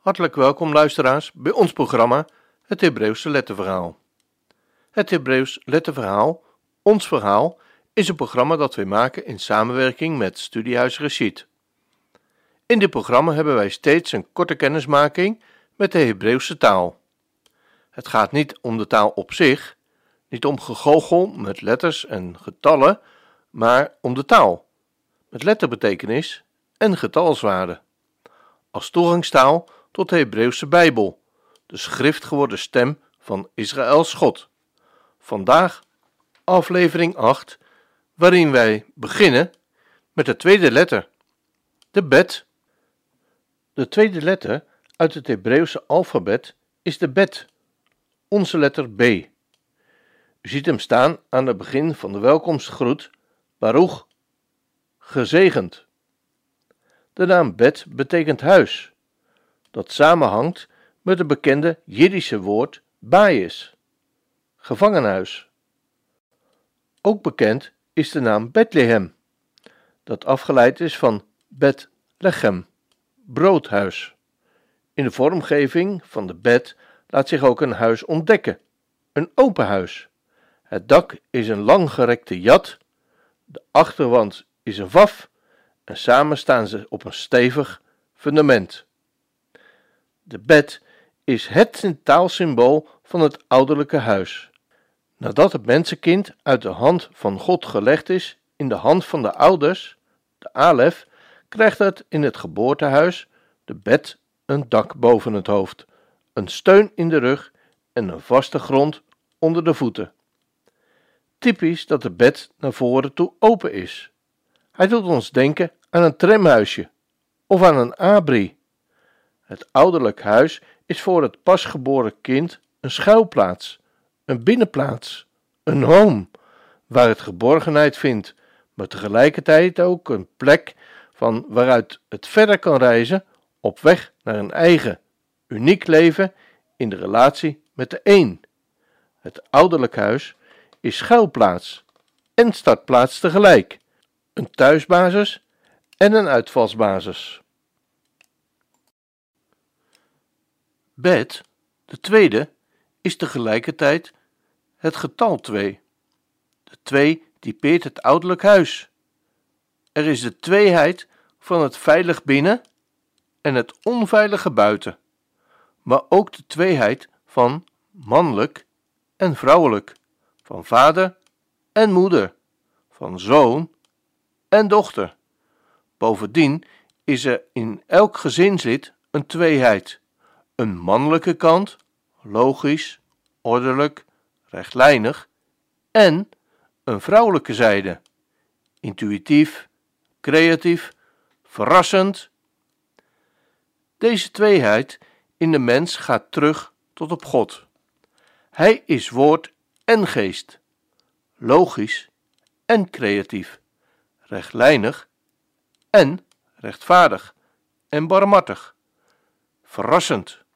Hartelijk welkom luisteraars bij ons programma Het Hebreeuwse Letterverhaal. Het Hebreeuws Letterverhaal, ons verhaal, is een programma dat wij maken in samenwerking met Studiehuis Rashid. In dit programma hebben wij steeds een korte kennismaking met de Hebreeuwse taal. Het gaat niet om de taal op zich, niet om gegoochel met letters en getallen, maar om de taal, met letterbetekenis en getalswaarde. Als toegangstaal tot de Hebreeuwse Bijbel, de schrift geworden stem van Israëls God. Vandaag aflevering 8, waarin wij beginnen met de tweede letter, de bet. De tweede letter uit het Hebreeuwse alfabet is de bet, onze letter B. U ziet hem staan aan het begin van de welkomstgroet, Baruch, gezegend. De naam Bet betekent huis, dat samenhangt met het bekende Jiddische woord bayis, gevangenhuis. Ook bekend is de naam Bethlehem, dat afgeleid is van Bet broodhuis. In de vormgeving van de bed laat zich ook een huis ontdekken, een open huis. Het dak is een langgerekte jat, de achterwand is een vaf en samen staan ze op een stevig fundament. De bed is het taalsymbool van het ouderlijke huis. Nadat het mensenkind uit de hand van God gelegd is in de hand van de ouders, de alef, krijgt het in het geboortehuis, de bed, een dak boven het hoofd, een steun in de rug en een vaste grond onder de voeten. Typisch dat de bed naar voren toe open is. Hij doet ons denken aan een tramhuisje of aan een abri. Het ouderlijk huis is voor het pasgeboren kind een schuilplaats, een binnenplaats, een home, waar het geborgenheid vindt, maar tegelijkertijd ook een plek van waaruit het verder kan reizen op weg naar een eigen, uniek leven in de relatie met de een. Het ouderlijk huis is schuilplaats en startplaats tegelijk, een thuisbasis en een uitvalsbasis. Bed, de tweede, is tegelijkertijd het getal 2. De 2 typeert het ouderlijk huis. Er is de tweeheid van het veilig binnen en het onveilige buiten, maar ook de tweeheid van mannelijk en vrouwelijk, van vader en moeder, van zoon en dochter. Bovendien is er in elk gezinslid een tweeheid: een mannelijke kant, logisch, ordelijk, rechtlijnig, en een vrouwelijke zijde, intuïtief, creatief, verrassend. Deze tweeheid in de mens gaat terug tot op God. Hij is woord en geest, logisch en creatief, rechtlijnig en rechtvaardig en barmhartig, verrassend.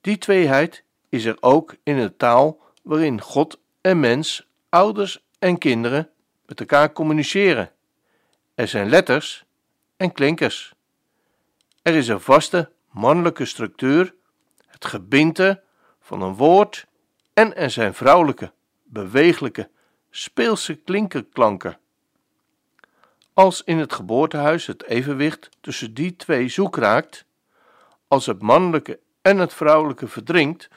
Die tweeheid is er ook in de taal waarin God en mens, ouders en kinderen met elkaar communiceren. Er zijn letters en klinkers. Er is een vaste mannelijke structuur, het gebinte van een woord, en er zijn vrouwelijke, bewegelijke, speelse klinkerklanken. Als in het geboortehuis het evenwicht tussen die twee zoek raakt, als het mannelijke en het vrouwelijke verdrinkt,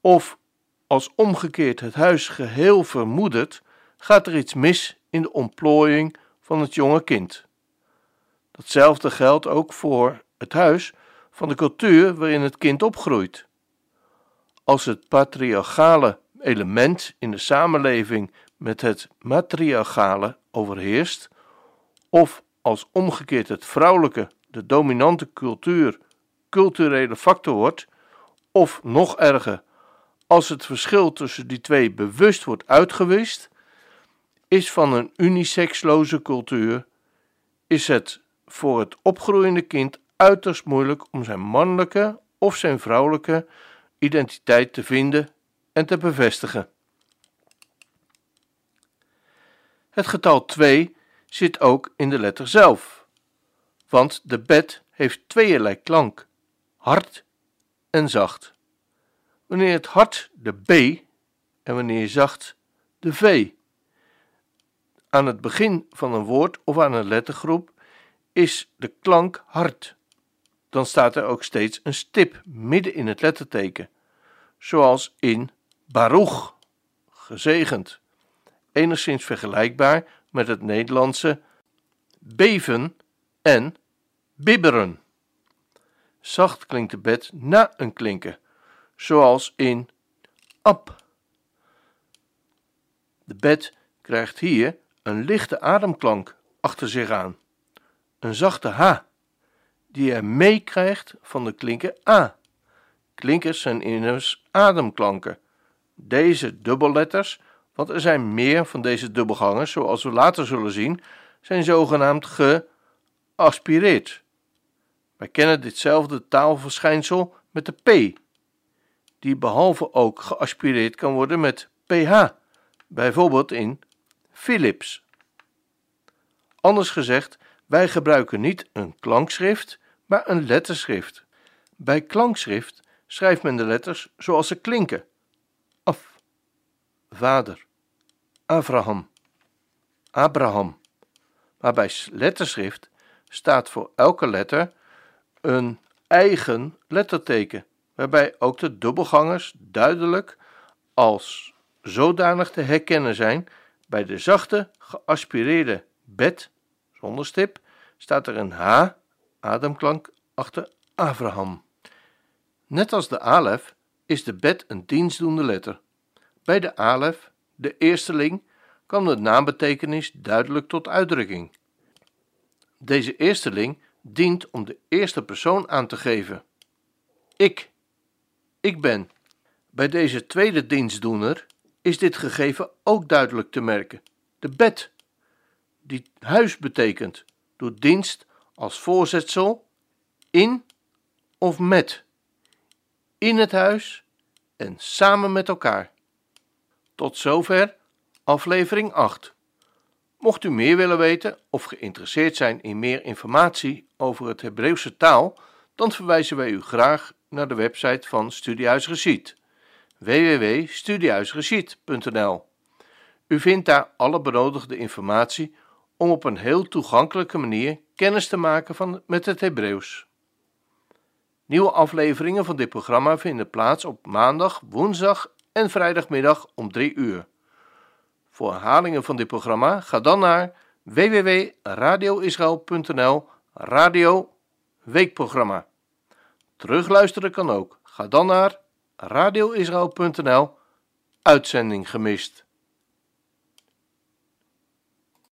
of als omgekeerd het huis geheel vermoedert, gaat er iets mis in de ontplooiing van het jonge kind. Datzelfde geldt ook voor het huis van de cultuur waarin het kind opgroeit. Als het patriarchale element in de samenleving met het matriarchale overheerst, of als omgekeerd het vrouwelijke de dominante cultuur, culturele factor wordt, of nog erger, als het verschil tussen die twee bewust wordt uitgewist, is van een uniseksloze cultuur, is het voor het opgroeiende kind uiterst moeilijk om zijn mannelijke of zijn vrouwelijke identiteit te vinden en te bevestigen. Het getal 2 zit ook in de letter zelf. want de bed heeft tweeërlei klank, hard en zacht. Wanneer het hard de B en wanneer zacht de V. Aan het begin van een woord of aan een lettergroep is de klank hard. Dan staat er ook steeds een stip midden in het letterteken, zoals in Baruch, gezegend. Enigszins vergelijkbaar met het Nederlandse beven en bibberen. Zacht klinkt de bed na een klinken, zoals in ap. De bed krijgt hier een lichte ademklank achter zich aan, een zachte h, die hij meekrijgt van de klinker a. Klinkers zijn immers ademklanken. Deze dubbelletters, want er zijn meer van deze dubbelgangers, zoals we later zullen zien, zijn zogenaamd geaspireerd. Wij kennen ditzelfde taalverschijnsel met de P, die behalve ook geaspireerd kan worden met PH, bijvoorbeeld in Philips. Anders gezegd, wij gebruiken niet een klankschrift, maar een letterschrift. Bij klankschrift schrijft men de letters zoals ze klinken: af, vader, Abraham, Abraham. Maar bij letterschrift staat voor elke letter een eigen letterteken, waarbij ook de dubbelgangers duidelijk als zodanig te herkennen zijn. Bij de zachte, geaspireerde bed, zonder stip, staat er een H, ademklank, achter Abraham. Net als de alef is de bed een dienstdoende letter. Bij de alef, de eersteling, kwam de naambetekenis duidelijk tot uitdrukking. Deze eersteling dient om de eerste persoon aan te geven. Ik. Ik ben. Bij deze tweede dienstdoener is dit gegeven ook duidelijk te merken. De bed, die huis betekent, doet dienst als voorzetsel in of met. In het huis en samen met elkaar. Tot zover aflevering 8. Mocht u meer willen weten of geïnteresseerd zijn in meer informatie over het Hebreeuwse taal, dan verwijzen wij u graag naar de website van Studiehuis Reciet www.studiehuisreciet.nl. U vindt daar alle benodigde informatie om op een heel toegankelijke manier kennis te maken van, met het Hebreeuws. Nieuwe afleveringen van dit programma vinden plaats op maandag, woensdag en vrijdagmiddag om 3 uur. Voor herhalingen van dit programma ga dan naar www.radioisrael.nl Radio Weekprogramma. Terugluisteren kan ook. Ga dan naar radioisrael.nl Uitzending gemist.